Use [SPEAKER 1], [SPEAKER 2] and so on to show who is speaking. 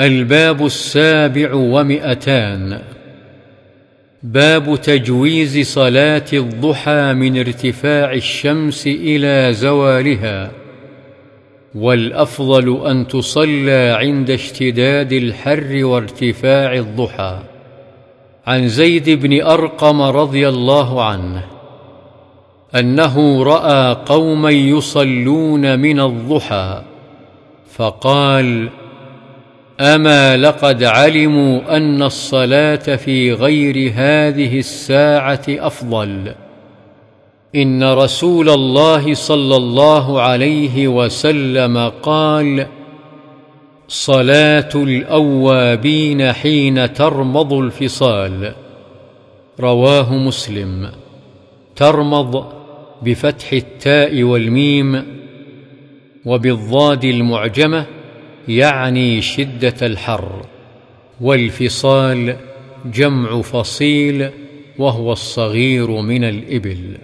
[SPEAKER 1] الباب السابع ومئتان. باب تجويز صلاة الضحى من ارتفاع الشمس إلى زوالها. والأفضل أن تصلى عند اشتداد الحر وارتفاع الضحى. عن زيد بن أرقم رضي الله عنه أنه رأى قوما يصلون من الضحى فقال اما لقد علموا ان الصلاه في غير هذه الساعة افضل ان رسول الله صلى الله عليه وسلم قال صلاه الاوابين حين ترمض الفصال رواه مسلم ترمض بفتح التاء والميم وبالضاد المعجمة يعني شدة الحر والفصال جمع فصيل وهو الصغير من الإبل.